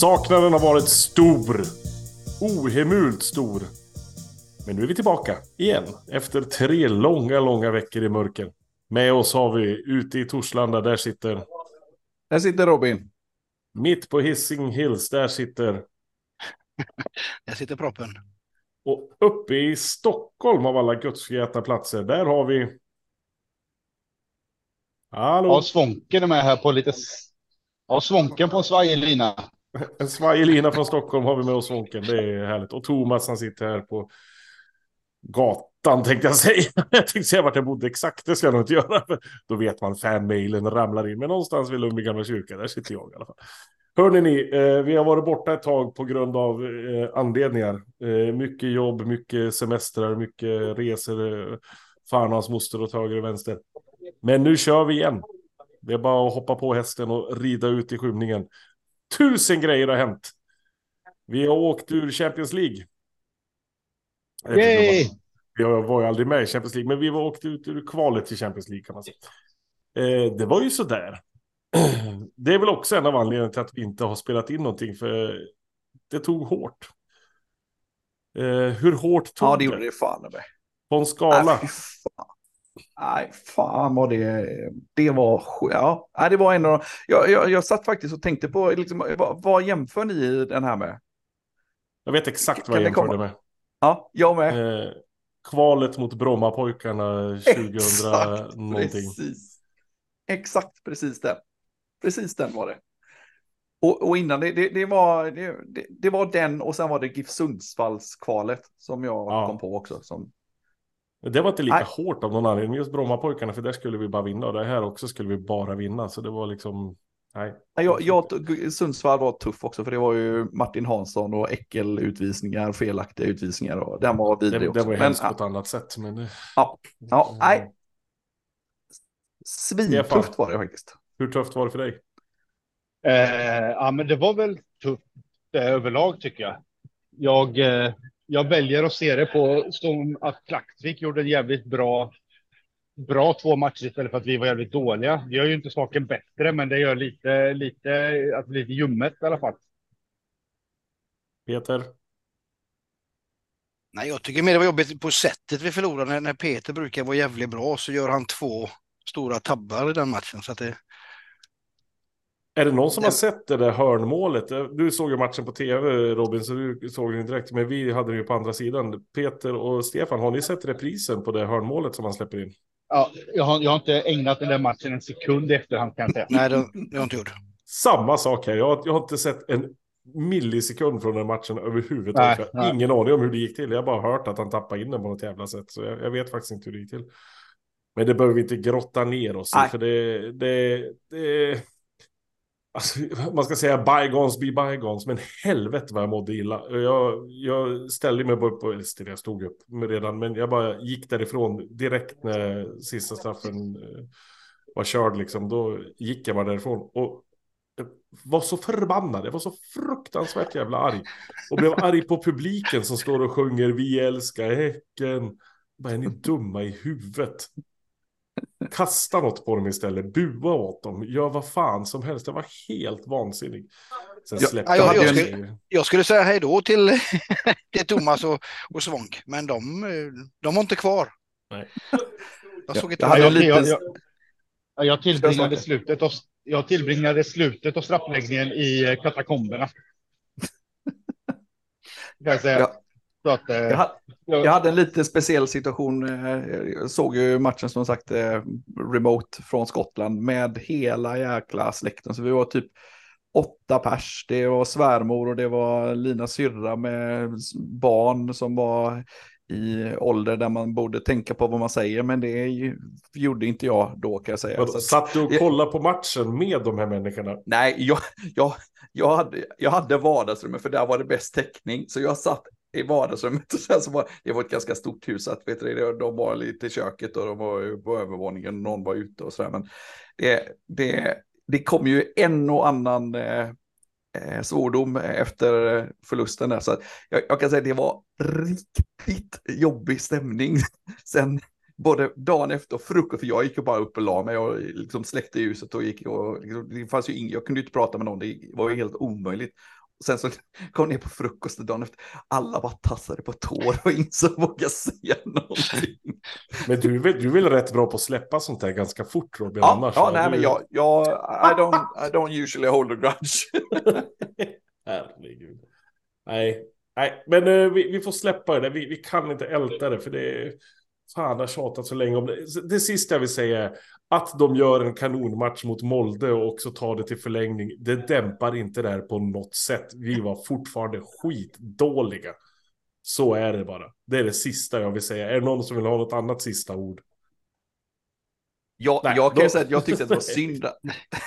Saknaden har varit stor. Ohemult stor. Men nu är vi tillbaka igen. Efter tre långa, långa veckor i mörker. Med oss har vi ute i Torslanda, där sitter... Där sitter Robin. Mitt på Hissing Hills, där sitter... Där sitter proppen. Och uppe i Stockholm av alla gudsförgätna platser, där har vi... Hallå? Ja, Svånken är med här på lite... Ja, Svånken på en svajig lina. En svajelina från Stockholm har vi med oss Wonken, Det är härligt. Och Thomas han sitter här på gatan tänkte jag säga. Jag tänkte säga vart jag bodde exakt. Det ska jag nog inte göra. Då vet man fanmailen ramlar in. Men någonstans vid Lundby gamla kyrka. Där sitter jag i alla fall. Hörrni ni, eh, vi har varit borta ett tag på grund av eh, anledningar. Eh, mycket jobb, mycket semestrar, mycket resor. Eh, fan och hans moster åt höger och vänster. Men nu kör vi igen. Det är bara att hoppa på hästen och rida ut i skymningen. Tusen grejer har hänt. Vi har åkt ur Champions League. Yay! Jag var ju aldrig med i Champions League, men vi var åkt ut ur kvalet till Champions League kan man säga. Eh, det var ju sådär. Det är väl också en av anledningarna till att vi inte har spelat in någonting, för det tog hårt. Eh, hur hårt tog Ja, det gjorde det fan med. På en skala? Nej, fy fan. Nej, fan vad det, det var, ja, det var en av jag, jag, jag satt faktiskt och tänkte på, liksom, vad, vad jämför ni den här med? Jag vet exakt vad jag jämförde med. Ja, jag med. Eh, kvalet mot Brommapojkarna 2000 någonting. precis. Exakt precis den. Precis den var det. Och, och innan det, det, det, var, det, det, var den och sen var det GIF Sundsvalls kvalet som jag Ja. kom på också. Som, Det var inte lika Nej. hårt av någon anledning. Just Brommapojkarna, för där skulle vi bara vinna. Och det här också skulle vi bara vinna. Så det var liksom... Nej. Nej, jag, jag, Sundsvall var tuff också för det var ju Martin Hansson och äckelutvisningar, felaktiga utvisningar och den var vidrig det, också. det var ju Men, hemskt på ja, ett annat sätt. Men det... Ja, ja, nej. Stefan. svintufft var det faktiskt. Hur tufft var det för dig? Eh, ja, men det var väl tufft eh, överlag tycker jag. Jag, eh, jag väljer att se det på som att Klaxvik gjorde en jävligt bra, bra två matcher istället för att vi var jävligt dåliga. Det gör ju inte saken bättre, men det gör lite, lite, att det blir lite ljummet i alla fall. Peter? Nej, jag tycker mer det var jobbigt på sättet vi förlorade. När- När Peter brukar vara jävligt bra så gör han två stora tabbar i den matchen. Så att det, Är det någon som har sett det där hörnmålet? Du såg ju matchen på tv Robin, så du såg den direkt. Men vi hade det ju på andra sidan. Peter och Stefan, har ni sett reprisen på det hörnmålet som han släpper in? Ja, jag, har, jag har inte ägnat den där matchen en sekund i efterhand kan jag säga. nej, det, det har jag inte gjort. Samma sak här. Jag, har- jag har inte sett en millisekund från den matchen överhuvudtaget. Nej, Jag har nej. ingen aning om hur det gick till. Jag har bara hört att han tappade in den på något jävla sätt. Så jag, jag vet faktiskt inte hur det gick till. Men det behöver vi inte grotta ner oss i. För det, det, det... Alltså, man ska säga bygons be bygons. Men helvete vad jag mådde illa. Jag, jag ställde mig bara upp. Eller jag stod upp redan. Men jag bara gick därifrån direkt när sista straffen eh, var körd. Liksom. Då gick jag bara därifrån. Och var så förbannad, jag var så fruktansvärt jävla arg. Och blev arg på publiken som står och sjunger Vi älskar Häcken. Bara är ni dumma i huvudet? Kasta något på dem istället, bua åt dem, gör vad fan som helst. Jag var helt vansinnig. Sen släppte jag- jag det. skulle- Jag skulle säga hej då till, till Thomas och, och Svånk, men de, eh, de var inte kvar. Nej. Jag såg ett Jag jag, jag, jag, jag, jag tillbringade slutet av, jag tillbringade slutet av straffläggningen i eh, katakomberna. Kan jag säga. Ja. Så att, eh, Jag hade, jag- jag hade en lite speciell situation. eh, Jag såg ju matchen som sagt eh, remote från Skottland med hela jäkla släkten. Så vi var typ åtta pers. Det var svärmor och det var Lina syrra med barn som var i ålder där man borde tänka på vad man säger. Men det ju, gjorde inte jag då kan jag säga. Vadå, Så att- Satt du och kollade på matchen med de här människorna? Nej, jag, jag, jag, hade, jag hade vardagsrummet för där var det bäst täckning. Så jag satt i vardagsrummet och sen så var det var ett ganska stort hus. Att, vet du, de var lite i köket och de var på övervåningen och någon var ute och sådär. Men det, det, det kom ju en och annan eh, eh svordom efter förlusten där. Så jag, jag kan säga att det var riktigt jobbig stämning. Sen både dagen efter och frukost, för jag gick ju bara upp och la mig och liksom släckte ljuset och gick och liksom, det fanns ju ing, jag kunde ju inte prata med någon, det var ju helt omöjligt. Sen så kom ner på frukosten dagen efter. Alla bara tassade på tår och ingen som vågade säga någonting. Men du, är väl- du är väl rätt bra på att släppa sånt här ganska fort Robin? Ja, annars, ja nej, Du- men jag, jag I, don't, I don't usually hold a grudge. Herregud. Nej, nej. men eh, vi, vi får släppa det. Vi, vi kan inte älta det för det är... Fan, jag har tjatat så länge om det. Det sista jag vill säga är att de gör en kanonmatch mot Molde och också tar det till förlängning. Det dämpar inte det här på något sätt. Vi var fortfarande skitdåliga. Så är det bara. Det är det sista jag vill säga. Är det någon som vill ha något annat sista ord? Jag, Nej, jag kan då- säga att jag tyckte att det var synd.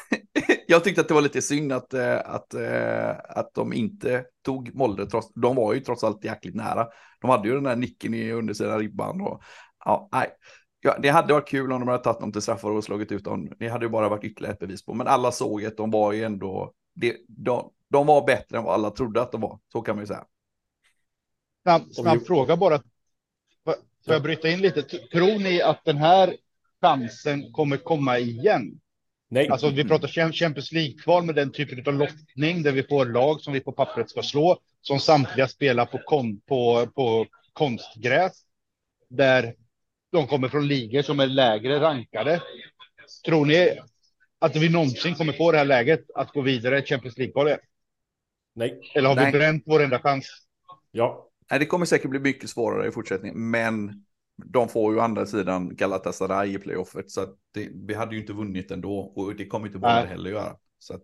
jag tyckte att det var lite synd att, eh, att, eh, att de inte tog Molde. Trots, de var ju trots allt jäkligt nära. De hade ju den där nicken i undersidan ribban. Och, ja, nej. Ja, det hade varit kul om de hade tagit dem till straffar och slagit ut dem. Det hade ju bara varit ytterligare ett bevis på. Men alla såg att de var ju ändå... Det, de, de var bättre än vad alla trodde att de var. Så kan man ju säga. Snabb, snabb vi- fråga bara. Får jag bryta in lite? Tror ni att den här chansen kommer komma igen? Nej. Alltså vi pratar Cham- Champions League-kval med den typen av lottning där vi får lag som vi på pappret ska slå, som samtliga spelar på, kon, på, på konstgräs, där de kommer från ligor som är lägre rankade. Tror ni att vi någonsin kommer få det här läget att gå vidare i Champions League-kvalet? Nej. Eller har Nej. vi bränt vår enda chans? Ja. Nej, det kommer säkert bli mycket svårare i fortsättningen, men de får ju andra sidan Galatasaray i playoffet, så att det, vi hade ju inte vunnit ändå och det kommer inte. Molde heller göra. Så att,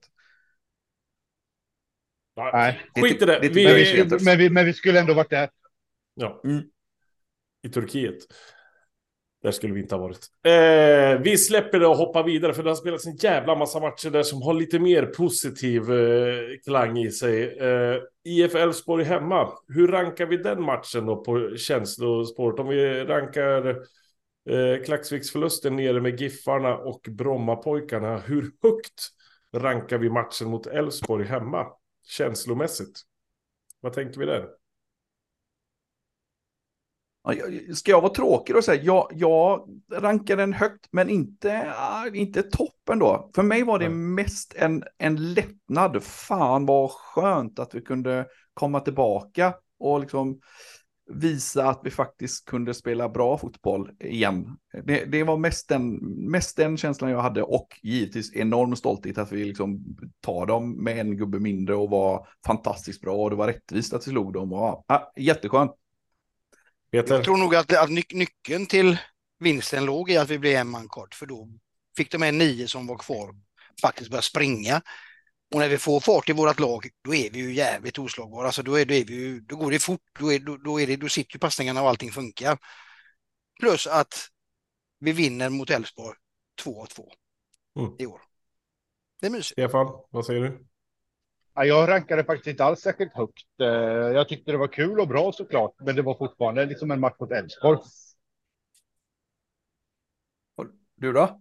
Nej. Skit i det. det- Vi, Men det- vi, skulle, men, vi, men vi skulle ändå varit där. Ja. Mm. I Turkiet. Där skulle vi inte ha varit. Eh, vi släpper det och hoppar vidare för det har spelats en jävla massa matcher där som har lite mer positiv eh, klang i sig. Eh, IF Elfsborg hemma. Hur rankar vi den matchen då på känslosport? Om vi rankar eh, Klaxviksförlusten nere med Giffarna och Brommapojkarna. Hur högt rankar vi matchen mot Elfsborg hemma? Känslomässigt. Vad tänker vi där? Ska jag vara tråkig och säga, jag, jag rankar den högt, men inte, ah, inte toppen då. För mig var det mest en, en lättnad. Fan vad skönt att vi kunde komma tillbaka och liksom visa att vi faktiskt kunde spela bra fotboll igen. Det, det var mest den, mest den känslan jag hade och givetvis enorm stolthet att vi liksom tar dem med en gubbe mindre och var fantastiskt bra och det var rättvist att vi slog dem. Och, ja, jätteskönt. Peter? Jag tror nog att, att ny, nyckeln till vinsten låg i att vi blev en man kort, för då fick de här nio som var kvar faktiskt börja springa. Och när vi får fart i vårt lag, då är vi ju jävligt oslagbara. Alltså då, är, då, är vi ju, då går det fort, då, är, då, då, är det, då sitter ju passningarna och allting funkar. Plus att vi vinner mot Elfsborg 2-2 Mm. i år. Det är mysigt. Stefan, vad säger du? Ja, jag rankade faktiskt inte alls särskilt högt. Eh, Jag tyckte det var kul och bra såklart, men det var fortfarande liksom en match mot Elfsborg. Du då?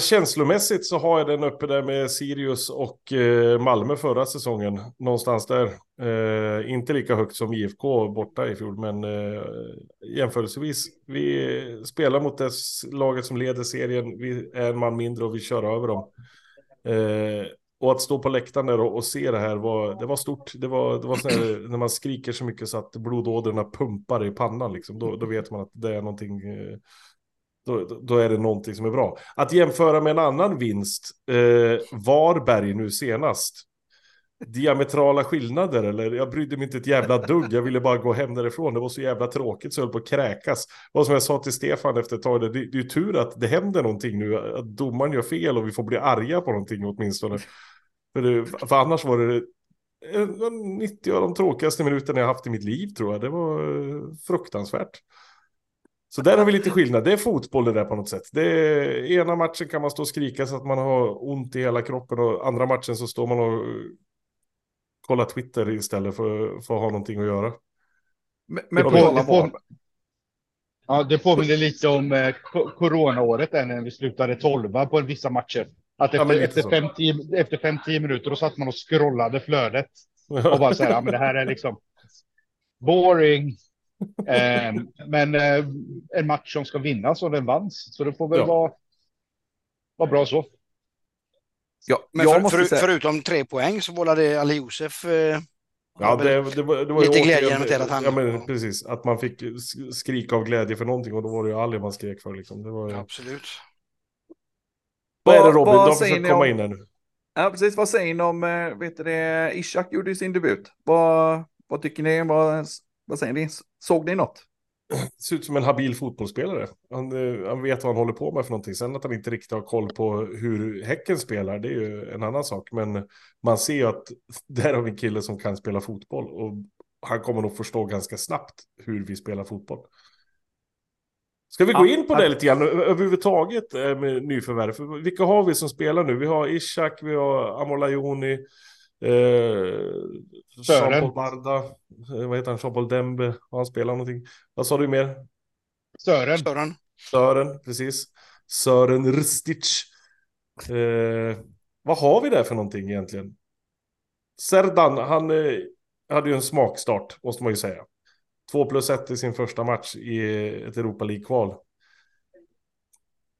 Känslomässigt så har jag den uppe där med Sirius och eh, Malmö förra säsongen. Någonstans där. Eh, inte lika högt som IFK borta i fjol, men eh, jämförelsevis. Vi spelar mot det laget som leder serien. Vi är en man mindre och vi kör över dem. Eh, och att stå på läktaren där och, och se det här var, det var stort. Det var, det var så här, när man skriker så mycket så att blodådrorna pumpar i pannan. Liksom. Då, då vet man att det är någonting... Eh, då- då är det någonting som är bra. Att jämföra med en annan vinst, eh, Varberg nu senast. Diametrala skillnader eller? Jag brydde mig inte ett jävla dugg. Jag ville bara gå hem därifrån. Det var så jävla tråkigt så jag höll på att kräkas. Vad som jag sa till Stefan efter ett tag, det, det är ju tur att det händer någonting nu. Att domaren gör fel och vi får bli arga på någonting åtminstone. För, det, för annars var det eh, 90 av de tråkigaste minuterna jag haft i mitt liv tror jag. Det var eh, fruktansvärt. Så där har vi lite skillnad. Det är fotboll det där på något sätt. Det är, ena matchen kan man stå och skrika så att man har ont i hela kroppen och andra matchen så står man och kollar Twitter istället för, för att ha någonting att göra. Men, men Det på det Varberg. Ja, det påminner lite om eh, coronaåret där när vi slutade tolva på vissa matcher. Att Ja, efter, lite efter, så. 5-10 efter 5-10 minuter då satt man och scrollade flödet och bara så här, ja, men det här är liksom boring. Eh, men eh, en match som ska vinnas och den vanns, så det får väl Ja. vara, vara bra så. Ja, Men jag för, måste för, säga, förutom tre poäng så vållade Ali Josef eh, Ja, det, det, var, det var lite ju glädje återigen- att han- Ja, men precis. Att man fick sk- skrika av glädje för någonting och då var det ju Ali man skrek för liksom. Det var ju... Absolut. Vad är det Robin? vad försökt ni komma om- in här nu. ja, precis, vad säger ni om, eh, vet du det, Ishak gjorde sin debut. Vad, vad tycker ni? Vad, vad säger ni? Såg ni något? Ser ut som en habil fotbollsspelare. Han, eh, han vet vad han håller på med för någonting. Sen att han inte riktigt har koll på hur Häcken spelar, det är ju en annan sak. Men man ser ju att där har vi en kille som kan spela fotboll. Och han kommer nog förstå ganska snabbt hur vi spelar fotboll. Ska vi gå in på det lite grann överhuvudtaget eh, med nyförvärv? För Vilka har vi som spelar nu? Vi har Ishak, vi har Amolajoni, eh, Sören. Barda, eh, vad heter han, Jean-Paul Dembe, har han spelat någonting? Vad sa du mer? Sören. Sören. Sören, precis. Sören Ristic. Eh, vad har vi där för någonting egentligen? Serdan, han eh, hade ju en smakstart, måste man ju säga. 2 plus 1 i sin första match i ett Europa League-kval.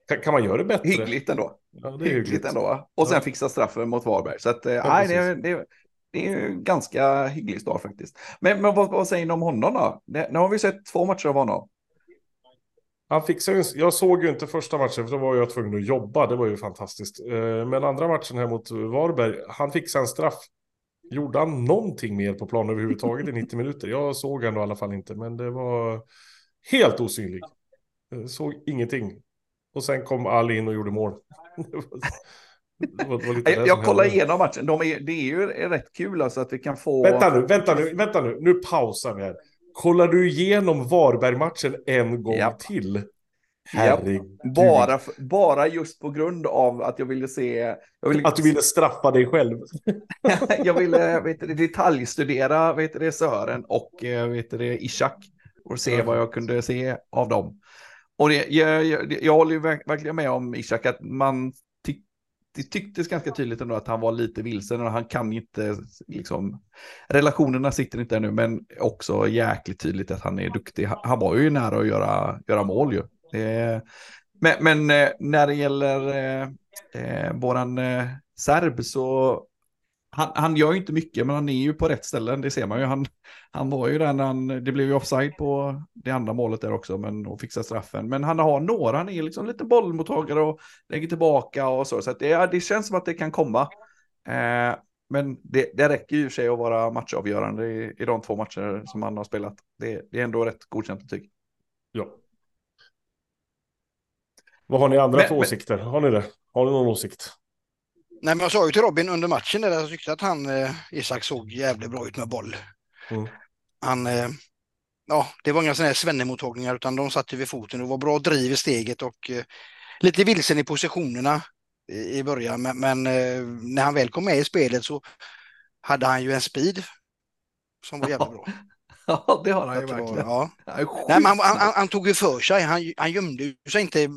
Kan, kan man göra det bättre? Hyggligt ändå. Ja, det är Hyggligt, ändå. Och sen Ja. fixa straffen mot Varberg. Så att, eh, nej, det, är- det, är- det är ju ganska hygglig start faktiskt. Men, men vad, vad säger ni om honom då? Det, nu har vi sett två matcher av honom. Han fixade jag såg ju inte första matchen för då var jag tvungen att jobba. Det var ju fantastiskt. Eh, Men andra matchen här mot Varberg, han fixade en straff. Gjorde han någonting mer på plan överhuvudtaget i 90 minuter? Jag såg ändå i alla fall inte, men det var helt osynlig. Eh, Såg ingenting. Och sen kom Ali in och gjorde mål. Det var, det var, Jag, jag kollar igenom matchen. De är, det är ju rätt kul alltså att vi kan få... Vänta nu, vänta nu, vänta nu. Nu pausar vi här. Kollar du igenom Varberg-matchen en gång Japp. till? Herregud. Bara, bara just på grund av att jag ville se... Jag ville, Att du ville straffa dig själv. jag ville vet du, detaljstudera vet du, Sören och eh, vet du, Ishak. Och se vad jag kunde se av dem. Och det, jag, jag, jag håller ju verkligen med om Ishak att man tyck, det tycktes ganska tydligt ändå att han var lite vilsen och han kan inte liksom relationerna sitter inte ännu men också jäkligt tydligt att han är duktig. Han, var ju nära att göra, göra mål ju. Men, men eh, när det gäller eh, eh, våran eh, serb så han, han gör ju inte mycket, men han är ju på rätt ställen, det ser man ju. Han, han var ju där när han, det blev ju offside på det andra målet där också, men och fixa straffen. Men han har några, han är liksom lite bollmottagare och lägger tillbaka och så. Så det, det känns som att det kan komma. Eh, men det, det räcker ju i sig att vara matchavgörande i, i de två matcher som han har spelat. Det, det är ändå rätt godkänt betyg. Ja. Vad har ni andra Men- för men- åsikter? Har ni det? Har ni någon åsikt? Nej, men jag sa ju till Robin under matchen där jag tyckte att han, eh, Isak, såg jävligt bra ut med boll. Mm. Han, eh, ja, det var inga sådana här svennemottagningar utan de satt ju vid foten. Det var bra driv i steget och eh, lite vilsen i positionerna i, i början. Men, men eh, när han väl kom med i spelet så hade han ju en speed som var jävligt bra. Ja, det har han ju verkligen. ja. Nej, han, han, han, tog ju för sig. Han, han gömde sig inte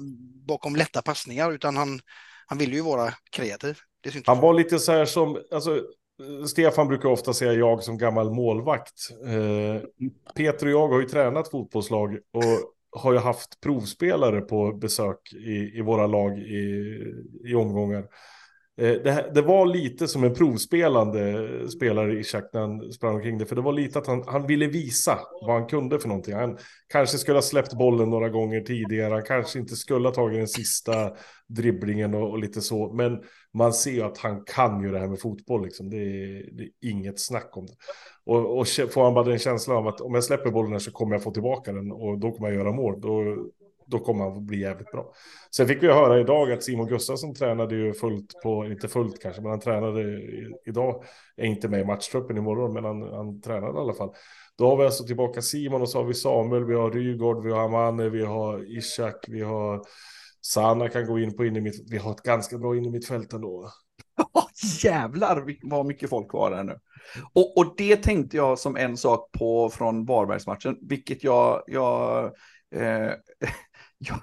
bakom lätta passningar utan han, han ville ju vara kreativ. Han var lite så här som, alltså, Stefan brukar ofta säga jag som gammal målvakt. Eh, Peter och jag har ju tränat fotbollslag och har ju haft provspelare på besök i, i våra lag i, i omgångar. Eh, det, det var lite som en provspelande eh, spelare i Schack när han sprang omkring det. För det var lite att han, han ville visa vad han kunde för någonting. Han kanske skulle ha släppt bollen några gånger tidigare. Han kanske inte skulle ha tagit den sista dribblingen och, och lite så. Men man ser ju att han kan ju det här med fotboll. Liksom. Det, är, det är inget snack om det. Och, och får han bara den känslan av att om jag släpper bollen här så kommer jag få tillbaka den och då kommer jag göra mål. Då, då kommer han bli jävligt bra. Sen fick vi höra idag att Simon Gustafsson tränade ju fullt på, inte fullt kanske, men han tränade idag. Är inte med i matchtruppen imorgon, men han, han tränade i alla fall. Då har vi alltså tillbaka Simon och så har vi Samuel, vi har Rygaard, vi har Amane, vi har Ishak, vi har Sanna kan gå in på in i mitt, vi har ett ganska bra in i mitt fält ändå. Jävlar vad mycket folk var där nu. Och, och det tänkte jag som en sak på från Varbergsmatchen, vilket jag, jag, eh, jag,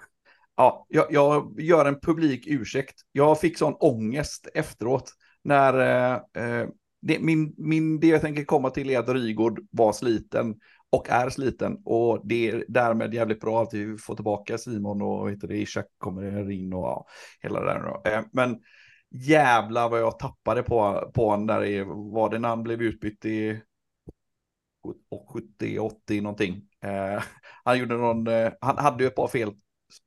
ja, jag, jag gör en publik ursäkt. Jag fick sån ångest efteråt när eh, eh, det, min, min, det jag tänker komma till är att Rygård var sliten och är sliten och det är därmed jävligt bra att vi får tillbaka Simon och heter det, Ishak kommer in och ja, hela det där. Eh, men jävla vad jag tappade på, på honom där i, var det när han blev utbytt i 70-80 någonting. Eh, han gjorde någon, eh, han hade ju ett par fel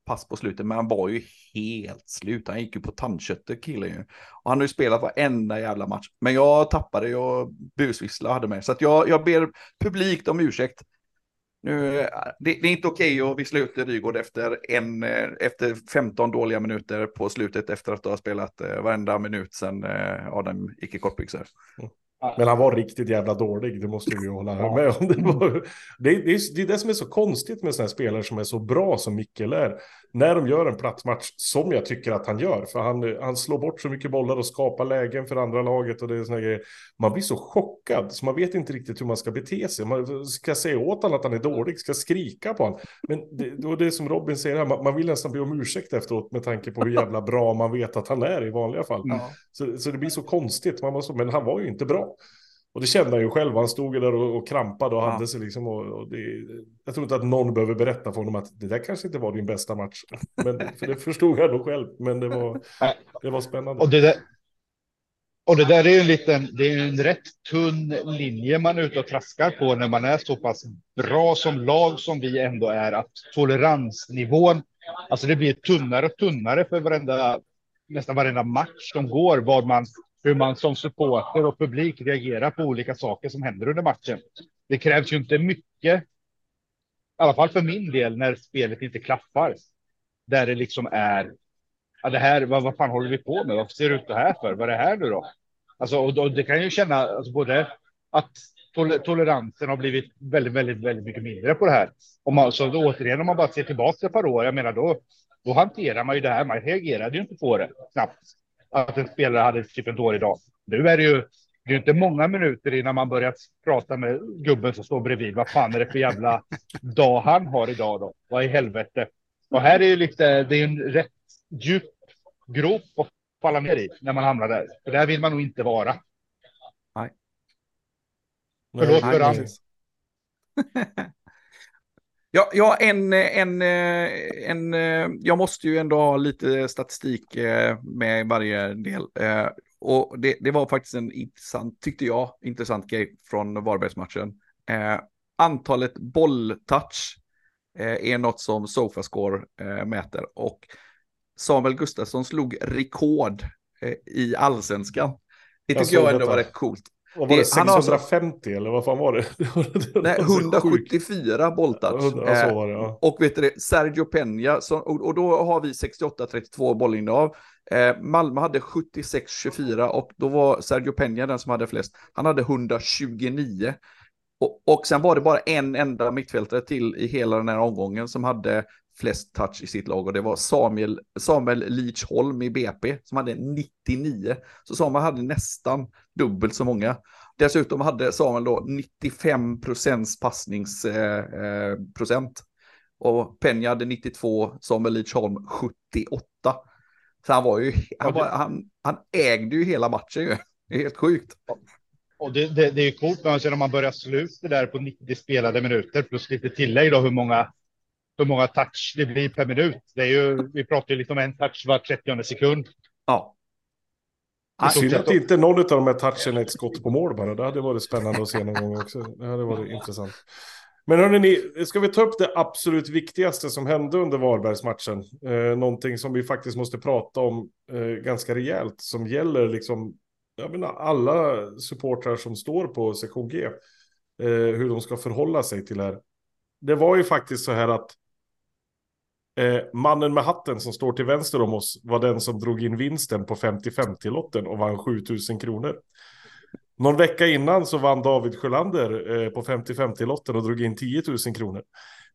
pass på slutet, men han var ju helt slut. Han gick ju på tandköttet killen ju. Och han har ju spelat varenda jävla match. Men jag tappade, jag busvisslade hade med. Så att jag, jag ber publikt om ursäkt. Nu, det, det är inte okej att vissla ut Rygård efter, en, eh, efter 15 dåliga minuter på slutet efter att du har spelat eh, varenda minut sedan eh, Adam gick i kortbyxor. Mm. Men han var riktigt jävla dålig, det måste vi hålla med om. Det, var, det, det, är, det är det som är så konstigt med sådana här spelare som är så bra som Mikkel är. När de gör en platsmatch, som jag tycker att han gör, för han, han slår bort så mycket bollar och skapar lägen för andra laget och det är såna grejer. Man blir så chockad, så man vet inte riktigt hur man ska bete sig. Man ska säga åt honom att han är dålig, ska skrika på honom. Men det, och det är som Robin säger här, man, man vill nästan be om ursäkt efteråt med tanke på hur jävla bra man vet att han är i vanliga fall. Mm. Så, så det blir så konstigt, man måste, men han var ju inte bra. Och det kände han ju själv, han stod där och, och krampade och ja. hade sig liksom. Och, och det, jag tror inte att någon behöver berätta för honom att det där kanske inte var din bästa match. Men, för det förstod jag nog själv, men det var, det var spännande. Och det, där, och det där är ju en liten, det är en rätt tunn linje man är ute och traskar på när man är så pass bra som lag som vi ändå är, att toleransnivån, alltså det blir tunnare och tunnare för varenda, nästan varenda match som går, vad man hur man som supporter och publik reagerar på olika saker som händer under matchen. Det krävs ju inte mycket, i alla fall för min del, när spelet inte klaffar. Där det liksom är, ja, det här, vad, vad fan håller vi på med? Vad ser det ut det här för? Vad är det här nu då? Alltså, och, och det kan ju känna, alltså, både att tol toleransen har blivit väldigt, väldigt, väldigt mycket mindre på det här. Om man, så då, återigen, om man bara ser tillbaka ett par år, jag menar då, då hanterar man ju det här. Man reagerade ju inte på det knappt att en spelare hade typ en dålig dag. Nu är det ju det är inte många minuter innan man börjar prata med gubben som står bredvid. Vad fan är det för jävla dag han har idag då? Vad i helvete? Och här är ju lite, det är en rätt djup grop att falla ner i när man hamnar där. För där vill man nog inte vara. Nej. Förlåt för han. Ja, ja en, en, en, jag måste ju ändå ha lite statistik eh, med varje del. Eh, och det, det var faktiskt en intressant, tyckte jag, intressant grej från Varbergsmatchen. Eh, antalet bolltouch är något som Sofascore mäter och Samuel Gustafsson slog rekord i allsvenskan. Det tycker jag, jag ändå var rätt coolt. Vad var det, 650 alltså, eller vad fan var det? nej, 174 bolltouch. Ja, det, ja. Och vet du det, Sergio Peña, och, och, då har vi 68-32 bollinnehav. Eh, Malmö hade 76-24 och då var Sergio Peña den som hade flest. Han hade 129. Och, och sen var det bara en enda mittfältare till i hela den här omgången som hade flest touch i sitt lag och det var Samuel, Samuel Lichholm i BP som hade 99. Så Samuel hade nästan dubbelt så många. Dessutom hade Samuel då 95 procents passningsprocent. Eh, och Penja hade 92, Samuel Lichholm 78. Så han var ju, han, var, han, han ägde ju hela matchen ju. Det är helt sjukt. Och det, det, det är ju coolt, men sen om man börjar sluta där på 90 spelade minuter plus lite tillägg då hur många hur många touch det blir per minut. Det är ju, vi pratar ju lite om en touch var 30 sekund. Ja. Synd att inte någon av de här touchen är ett skott på mål bara. Det hade varit spännande att se någon gång också. Det hade varit intressant. Men hörni, ska vi ta upp det absolut viktigaste som hände under Varbergsmatchen? Eh, någonting som vi faktiskt måste prata om eh, ganska rejält, som gäller liksom, jag menar, alla supportrar som står på sektion G. Eh, hur de ska förhålla sig till det här. Det var ju faktiskt så här att Eh, mannen med hatten som står till vänster om oss var den som drog in vinsten på 50-50-lotten och vann 7000 kronor. Någon vecka innan så vann David Sjölander eh, på 50-50-lotten och drog in 10 000 kronor.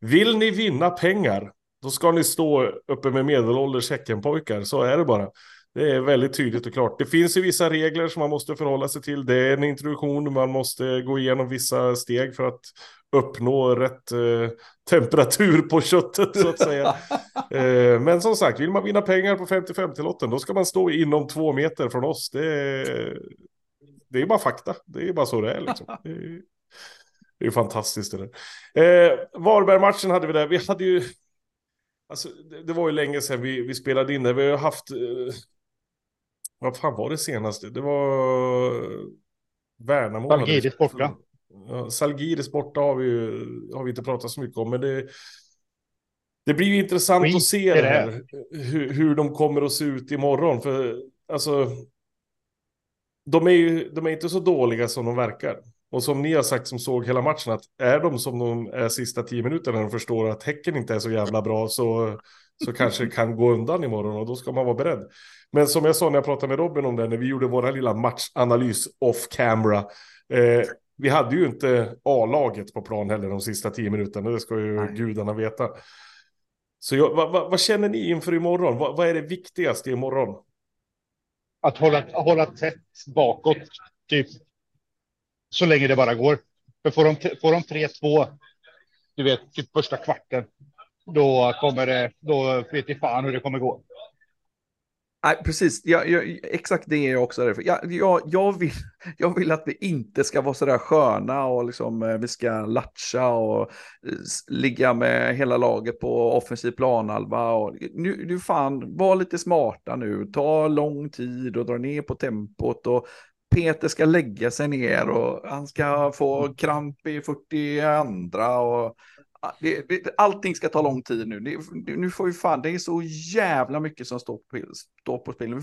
Vill ni vinna pengar, då ska ni stå uppe med medelålders Häckenpojkar, så är det bara. Det är väldigt tydligt och klart. Det finns ju vissa regler som man måste förhålla sig till. Det är en introduktion, man måste gå igenom vissa steg för att uppnå rätt eh, temperatur på köttet så att säga. eh, men som sagt, vill man vinna pengar på 50-50-lotten då ska man stå inom två meter från oss. Det är, det är bara fakta. Det är bara så det är liksom. Det är, det är fantastiskt det där. Eh, Varberg-matchen hade vi där. Vi hade ju... Alltså, det, det var ju länge sedan vi, vi spelade in det. Vi har haft... Eh, vad fan var det senaste? Det var Värnamo. Salgiris borta. Ja, Salgiris borta har vi ju har vi inte pratat så mycket om, men det, det blir ju intressant Skit att se det här, hur, hur de kommer att se ut imorgon. För alltså, de är ju de är inte så dåliga som de verkar. Och som ni har sagt som såg hela matchen, att är de som de är sista tio minuterna och förstår att Häcken inte är så jävla bra så, så kanske det kan gå undan imorgon och då ska man vara beredd. Men som jag sa när jag pratade med Robin om det, när vi gjorde våra lilla matchanalys off camera, eh, vi hade ju inte A-laget på plan heller de sista tio minuterna, det ska ju Nej. gudarna veta. Så jag, vad, vad, vad känner ni inför imorgon? Vad, vad är det viktigaste imorgon? Att hålla, hålla tätt bakåt, typ. Så länge det bara går. För får de, får de 3-2, du vet, typ första kvarten, då kommer det, då vet jag fan hur det kommer gå. Nej, precis. Jag, jag, exakt det är jag också. Jag, jag, jag, vill, jag vill att vi inte ska vara sådär sköna och liksom, eh, vi ska latcha och eh, ligga med hela laget på offensiv planhalva. Och, nu, nu fan, var lite smarta nu. Ta lång tid och dra ner på tempot. Och Peter ska lägga sig ner och han ska få kramp i 42 och det, det, allting ska ta lång tid nu. Det, nu får vi fan, det är så jävla mycket som står på, står på spel. Vi,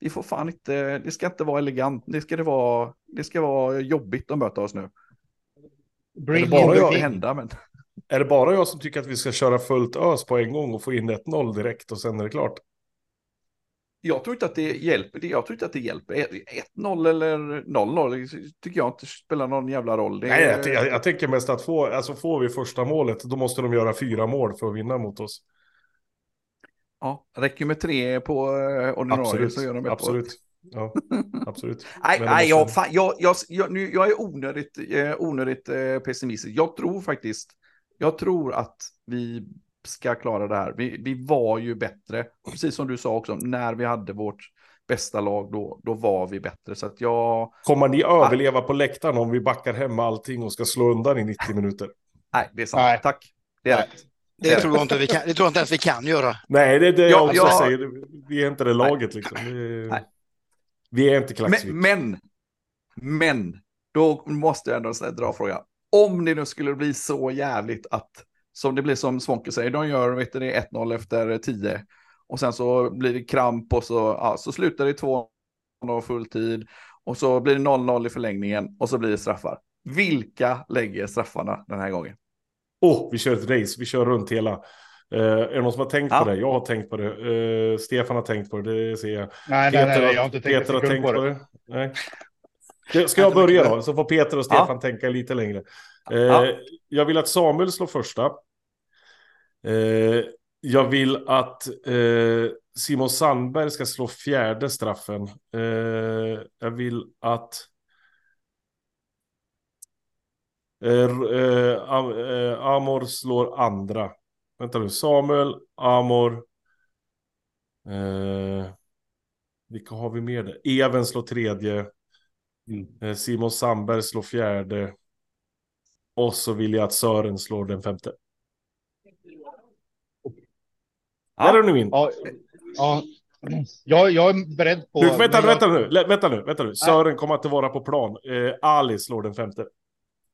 vi får fan inte, det ska inte vara elegant, det ska det vara, det ska vara jobbigt att möta oss nu. Bring Är det bara jag- hända, men Är det bara jag som tycker att vi ska köra fullt ös på en gång och få in 1-0 direkt och sen är det klart? Jag tror inte att det hjälper. Jag tror inte att det hjälper. 1-0 eller 0-0 det tycker jag inte spelar någon jävla roll. Det, Nej, jag, jag, jag tänker mest att få, alltså får vi första målet, då måste de göra fyra mål för att vinna mot oss. ja, räcker med tre på eh, ordinarie Absolut, så gör de ett på absolut. Ja, absolut. Nej, nej jag, fan, jag, jag, jag, nu, jag är onödigt, eh, onödigt eh, pessimistisk. Jag tror faktiskt, jag tror att vi ska klara det här. Vi, vi var ju bättre, precis som du sa också, när vi hade vårt bästa lag, då, då var vi bättre. Så att jag, Kommer ni överleva på läktaren om vi backar hem allting och ska slå undan i 90 minuter? nej, det är sant. Nej. Tack. Det är Nej. rätt. Det tror jag inte vi kan, det tror jag inte ens vi kan göra. Nej, det är det Ja, jag också ja. säger. Vi är inte det laget liksom. Vi, Nej. vi är inte Klaxvik. Men, men, men, då måste jag ändå dra frågan. Om det nu skulle bli så jävligt att, som det blir som Svånke säger, de gör vet du, det 1-0 efter 10 och sen så blir det kramp och så, ja, så slutar det 2 och full tid och så blir det 0-0 i förlängningen och så blir det straffar. Vilka lägger straffarna den här gången? Åh, vi kör ett race. Vi kör runt hela. Eh, är det någon som har tänkt Ja. på det? Jag har tänkt på det. Eh, Stefan har tänkt på det. Det ser jag. Nej, nej, Peter, nej, har- jag har inte tänkt Peter en har tänkt på på det. det. Nej. Det- Ska jag börja då? Så får Peter och Stefan tänka lite längre. Eh, Ja. Jag vill att Samuel slår första. Eh, jag vill att eh, Simon Sandberg ska slå fjärde straffen. Eh, jag vill att eh, eh, Am- Amor slår andra. Vänta nu, Samuel, Amor. Vilka har vi mer där? Even slår tredje. Mm. Simon Sandberg slår fjärde. Och så vill jag att Sören slår den femte. Ja. Där är du min. Ja, ja. Jag, jag är beredd på... Nu, vänta, jag- vänta nu, vänta nu, vänta nu. Sören kommer inte vara på plan. Eh, Ali slår den femte.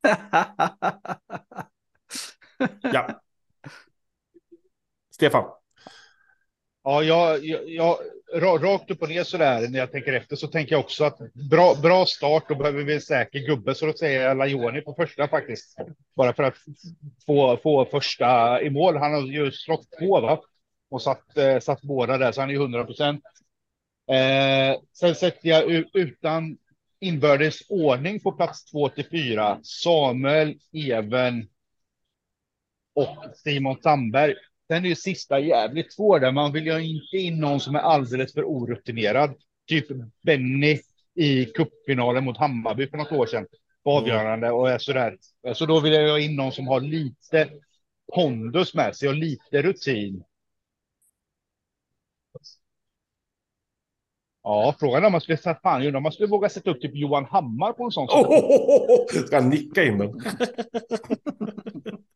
Ja. Stefan. Ja, jag, jag, jag, rakt upp och ner så där när jag tänker efter så tänker jag också att bra, bra start, då behöver vi en säker gubbe, så då säger jag Lajoni på första faktiskt. Bara för att få, få första i mål. Han har ju slått två va? Och satt, eh, satt båda där, så han är ju 100 procent. Eh, sen sätter jag utan inbördes ordning på plats två till fyra. Samuel, Even och Simon Sandberg. Sen är ju sista jävligt svår där. Man vill ju inte in någon som är alldeles för orutinerad. Typ Benny i cupfinalen mot Hammarby för något år sedan. På avgörande och är sådär. Så då vill jag in någon som har lite pondus med sig och lite rutin. Ja, frågan är om man skulle sätta fan, om man skulle våga sätta upp typ Johan Hammar på en sån. sak. Oh, ska han nicka in den?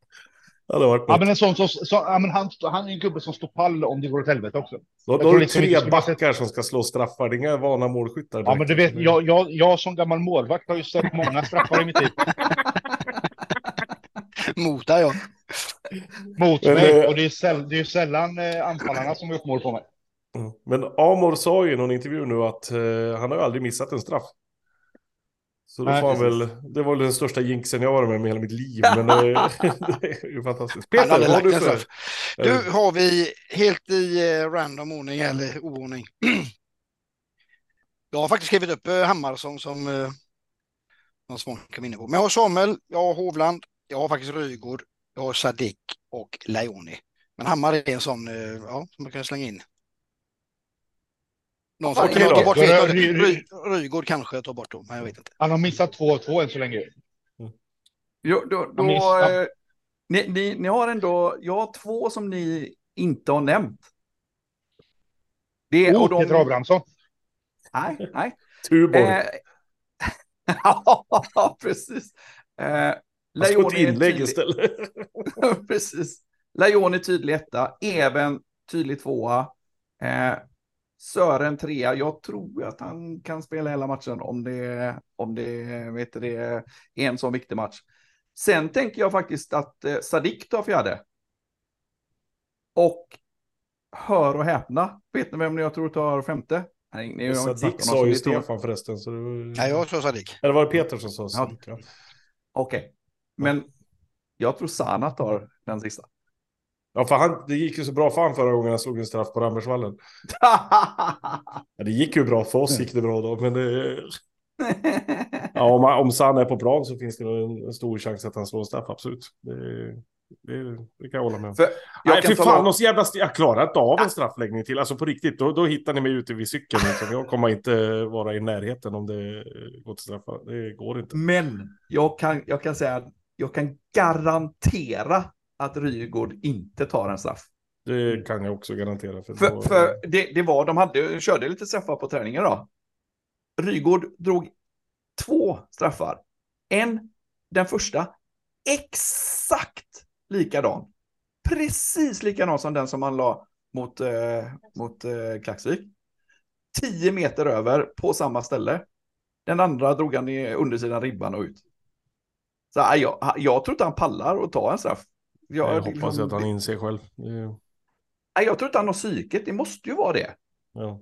Ja, det varit Ja, men en sån som, så, ja, men han, han är en gubbe som står pall om det går åt helvete också. Då, då du liksom inte tre backar som ska slå straffar. Det är inga vana målskyttar. Ja, men du vet, jag, jag, jag som gammal målvakt har ju sett många straffar i mitt liv Motar jag. mot Men, mig. eh, Och det är, säll, det är sällan eh, anfallarna som har gjort mål på mig. Mm. Men Amor sa ju i någon intervju nu att eh, han har ju aldrig missat en straff. Så Nej, precis. väl, det var väl den största jinxen jag varit med om i hela mitt liv. Men eh, det är ju fantastiskt. Peter, vad har du för? straff. Nu har vi helt i eh, random ordning eller oordning. Jag har faktiskt skrivit upp eh, Hammarsson som eh, någon som kom inne på. Men jag har Samuel, jag har Hovland, jag har faktiskt Rygård, jag har Sadik och Leoni. Men Hammar är en sån eh, ja, som man kan slänga in. Någon som Okej kan då. ta bort Rygård kanske tar bort då, men jag vet inte. Han har missat 2-2 än så länge. Jo, då, då, eh, ni, ni, ni har ändå, jag har två som ni inte har nämnt. Det, Oh, och de, Peter Abrahamsson. Nej, nej. Tuborg. Eh, ja, precis. Eh, Han Leone slog ett är inlägg tydlig- istället. precis. Leone tydlig etta, Even tydlig tvåa. Eh, Sören trea. Jag tror att han kan spela hela matchen om det, om det, vet du, det är en sån viktig match. Sen tänker jag faktiskt att eh, Sadik tar fjärde. Och hör och häpna, vet ni vem jag tror tar femte? Nej, ni Sadik sa ju Stefan förresten. Så det var... Nej, jag sa Sadik. Eller var det Peter som sa Sadik? Ja. Okej, men jag tror Sana tar den sista. Ja, för han, det gick ju så bra för han förra gången han slog en straff på Rambergsvallen. Ja, det gick ju bra, för oss gick det bra då, men det... Ja, om, om Sanna är på plan så finns det en, stor chans att han slår en straff, absolut. Det, det, det kan jag hålla med om. För jag Nej, fy fan, någon jävla jag klarar inte av en straffläggning till. Alltså på riktigt, då, då hittar ni mig ute vid cykeln. Liksom. Jag kommer inte vara i närheten om det går till straffar. Det går inte. Men jag kan, jag kan säga jag kan garantera att Rygaard inte tar en straff. Det kan jag också garantera. För, För, då- för det, det var, de hade, körde lite straffar på träningen då. Rygaard drog två straffar. En, den första, exakt likadan. Precis likadan som den som han la mot, eh, mot eh, Klaxvik. Tio meter över på samma ställe. Den andra drog han i undersidan ribban och ut. Så ja, jag, jag tror inte han pallar att ta en straff. Jag Jag, hoppas att han inser själv. Det, Nej, jag tror inte han har psyket, det måste ju vara det. ja.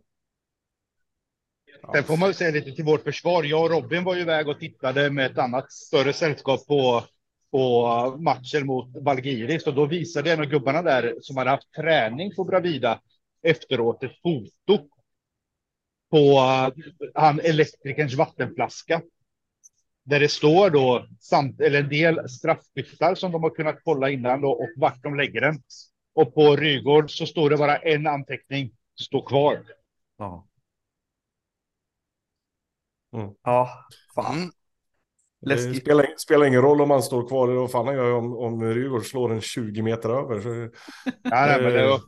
Sen får man ju säga lite till vårt försvar. Jag och Robin var ju iväg och tittade med ett annat större sällskap på, på matchen mot Valgiris och då visade en av gubbarna där som hade haft träning på Bravida efteråt ett foto på uh, han elektrikerns vattenflaska. Där det står då samt, eller en del straffskyttar som de har kunnat kolla innan då, och vart de lägger den. Och på Rygård så står det bara en anteckning, stå kvar. Ja. Mm. Ja, fan. Mm. Det Läskigt. spelar, spelar ingen roll om han står kvar eller vad fan han gör om, om Rygaard slår en 20 meter över. Så, Ja, nej, men det var,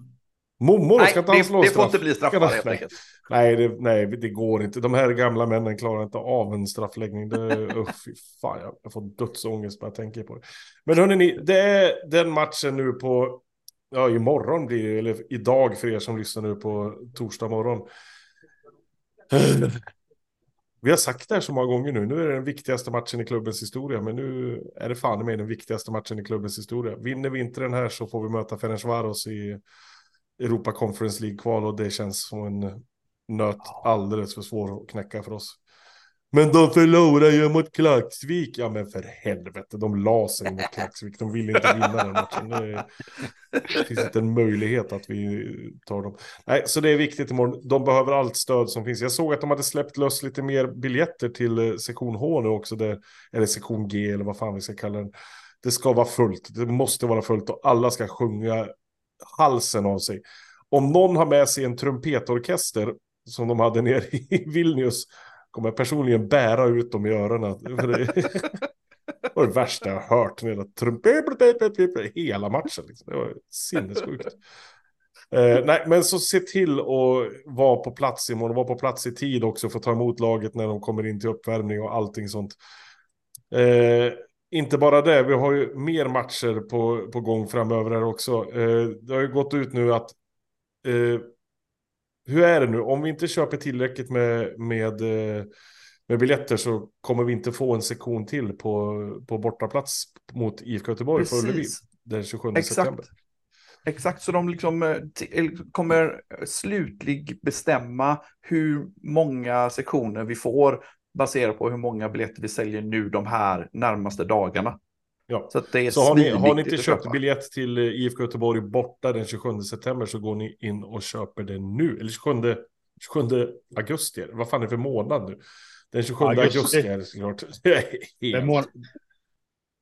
Mommo, Nej, ska inte det, slå det straff? får inte bli straffar helt nej. enkelt. Nej det, nej, det går inte. De här gamla männen klarar inte av en straffläggning. Det, uh, fy fan, jag får dödsångest bara jag tänker på det. Men hörni, det är den matchen nu på, ja imorgon blir det, eller idag för er som lyssnar nu på torsdag morgon. Vi har sagt det här så många gånger nu. Nu är det den viktigaste matchen i klubbens historia. Men nu är det fan med den viktigaste matchen i klubbens historia. Vinner vi inte den här så får vi möta Ferencvaros i Europa Conference League-kval. Och det känns som en nöt alldeles för svår att knäcka för oss. Men de förlorar ju mot Klaxvik. Ja men för helvete, de la sig mot Klaxvik. De ville inte vinna den matchen. Det, det finns inte en möjlighet att vi tar dem. Nej, så det är viktigt imorgon. De behöver allt stöd som finns. Jag såg att de hade släppt lös lite mer biljetter till eh, sektion H nu också. Där, eller sektion G eller vad fan vi ska kalla den. Det ska vara fullt. Det måste vara fullt och alla ska sjunga halsen av sig. Om någon har med sig en trumpetorkester som de hade nere i Vilnius kommer jag personligen bära ut dem i öronen. Det var det värsta jag har hört. Hela matchen. Liksom. Det var sinnessjukt. Eh, nej, men så se till att vara på plats imorgon. Vara på plats i tid också för att ta emot laget när de kommer in till uppvärmning och allting sånt. Eh, inte bara det, vi har ju mer matcher på, på gång framöver här också. Eh, det har ju gått ut nu att eh, hur är det nu? Om vi inte köper tillräckligt med, med, eh, med biljetter så kommer vi inte få en sektion till på, på bortaplats mot IFK Göteborg på Ullevi Precis. den 27 Exakt. september. Exakt, så de liksom eh, t- kommer slutlig bestämma hur många sektioner vi får baserat på hur många biljetter vi säljer nu de här närmaste dagarna. Ja. Så, att det är Så har ni, har ni inte köpt köpa. biljett till eh, IFK Göteborg borta den 27 september så går ni in och köper det nu. Eller 27, 27 augusti, vad fan är det för månad nu? Den 27 Augusti. augusti är det såklart. Det helt är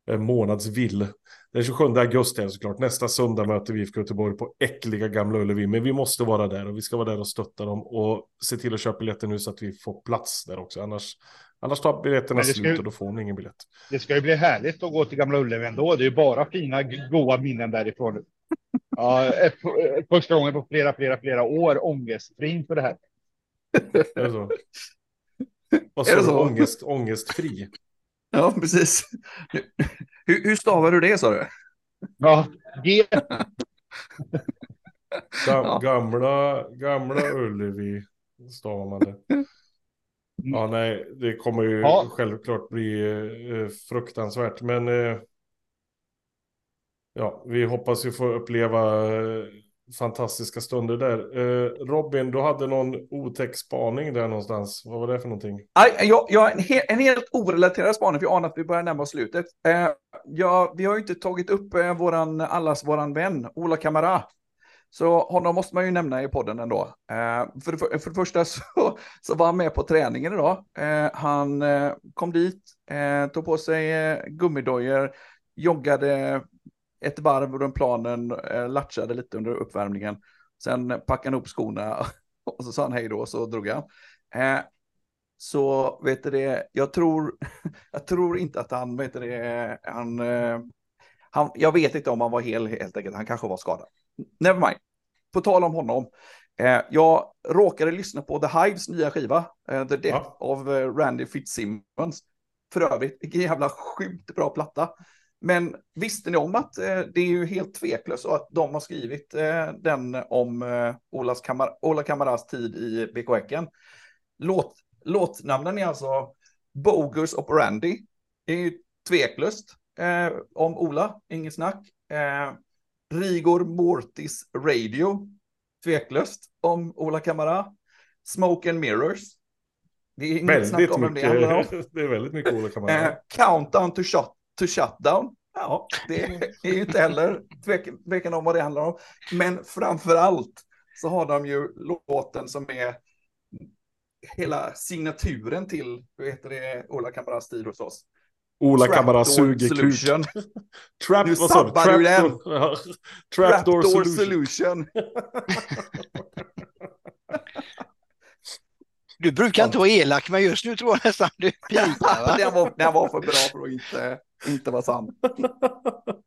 månadsvill. Den 27 augusti är såklart. Nästa söndag möter vi IFK Göteborg på äckliga Gamla Ullevi. Men vi måste vara där och vi ska vara där och stötta dem. Och se till att köpa biljetter nu så att vi får plats där också. Annars, annars tar biljetterna slut ju- och då får ni ingen biljett. Det ska ju bli härligt att gå till Gamla Ullevi ändå. Det är ju bara fina, goa minnen därifrån. Ja, första gången på flera, flera, flera år ångestfri inför det här. Är det så? Vad Är sa det du? Ångest, ångestfri? Ja, precis. Hur, hur stavar du det, sa du? Ja, G. Gam. Gamla, gamla Ullevi stavar man det. Ja, nej, det kommer ju Ja. självklart bli eh, fruktansvärt. Men eh, ja, vi hoppas ju få uppleva eh, fantastiska stunder där. Eh, Robin, du hade någon otäck spaning där någonstans. Vad var det för någonting? Aj, jag, jag har en, he, en helt orelaterad spaning, för jag anar att vi börjar närma oss slutet. Eh, ja, vi har ju inte tagit upp eh, våran, allas våran vän, Ola Kamara. Så honom måste man ju nämna i podden ändå. Eh, för, det, för, för det första så, så var han med på träningen idag. Eh, han eh, kom dit, eh, tog på sig eh, gummidojor, joggade ett varv runt planen, eh, latchade lite under uppvärmningen. Sen packade han upp skorna och så sa han hej då och så drog han. Eh, så vet du det, jag tror, jag tror inte att han, vet du det, han, eh, han, jag vet inte om han var hel helt enkelt, han kanske var skadad. Never mind. På tal om honom, eh, jag råkade lyssna på The Hives nya skiva, eh, The Death Ja. of Randy Fitzsimmons. För övrigt, vilken jävla sjukt bra platta. Men visste ni om att eh, det är ju helt tveklöst så att de har skrivit eh, den om eh, Olas Kamar Ola Kamaras tid i BK Häcken. Låt, låtnamnen är alltså Bogus Operandi. Det är ju tveklöst eh, om Ola, inget snack. Eh, Rigor Mortis Radio. Tveklöst om Ola Kamara. Smoke and Mirrors. Det är inget snack Väldigt om vem det handlar om. mycket. Det är väldigt mycket Ola Kamara. Eh, countdown to, shut, to shutdown. Ja, det är ju inte heller tvekan, om vad det handlar om. Men framför allt så har de ju låten som är hela signaturen till, hur heter det, Ola Kamaras stil hos oss. Ola Trapdoor Kamara suger. Solution. Trap, Nu sabbar du igen. Trapdoor- Trapdoor solution. solution. Du brukar inte vara elak, men just nu tror jag nästan du pilar. va? den, var, den var för bra för att inte, inte var sann.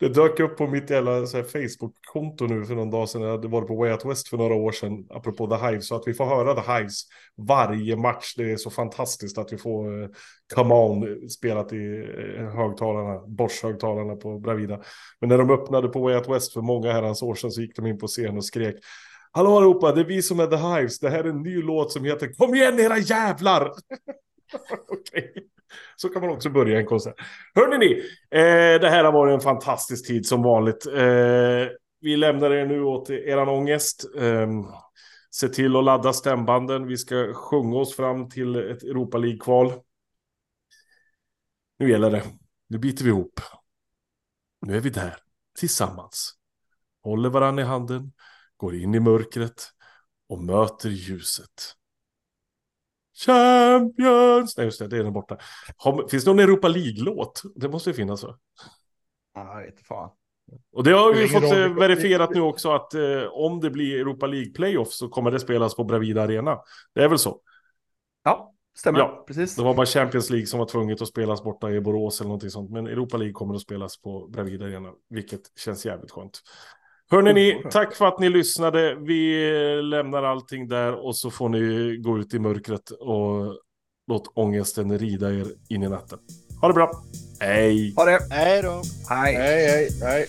Det dök upp på mitt jävla Facebook-konto nu för någon dag sedan. Jag hade varit på Way Out West för några år sedan. Apropå The Hives. Så att vi får höra The Hives varje match. Det är så fantastiskt att vi får eh, Come On spelat i eh, högtalarna. Bosch-högtalarna på Bravida. Men när de öppnade på Way Out West för många herrans år sedan så gick de in på scen och skrek. Hallå allihopa, det är vi som är The Hives. Det här är en ny låt som heter Kom igen era jävlar! Okej. Så kan man också börja en konsert. Hörrni ni, eh, det här har varit en fantastisk tid som vanligt. Eh, vi lämnar er nu åt eran ångest. Eh, se till att ladda stämbanden. Vi ska sjunga oss fram till ett Europa League-kval. Nu gäller det. Nu biter vi ihop. Nu är vi där, tillsammans. Håller varandra i handen, går in i mörkret och möter ljuset. Champions! Nej, just det, det är den borta. Har, finns det någon Europa League-låt? Det måste ju finnas va? Ja, jag vet inte fan. Och det har vi fått roll. verifierat nu också att eh, om det blir Europa League-playoff så kommer det spelas på Bravida Arena. Det är väl så? Ja, stämmer. Ja, Precis. Det var bara Champions League som var tvunget att spelas borta i Borås eller någonting sånt. Men Europa League kommer att spelas på Bravida Arena, vilket känns jävligt skönt. Hörrni ni, tack för att ni lyssnade. Vi lämnar allting där och så får ni gå ut i mörkret och låt ångesten rida er in i natten. Ha det bra. Hej! Ha det. Hej då. Hej. Hej, hej, hej.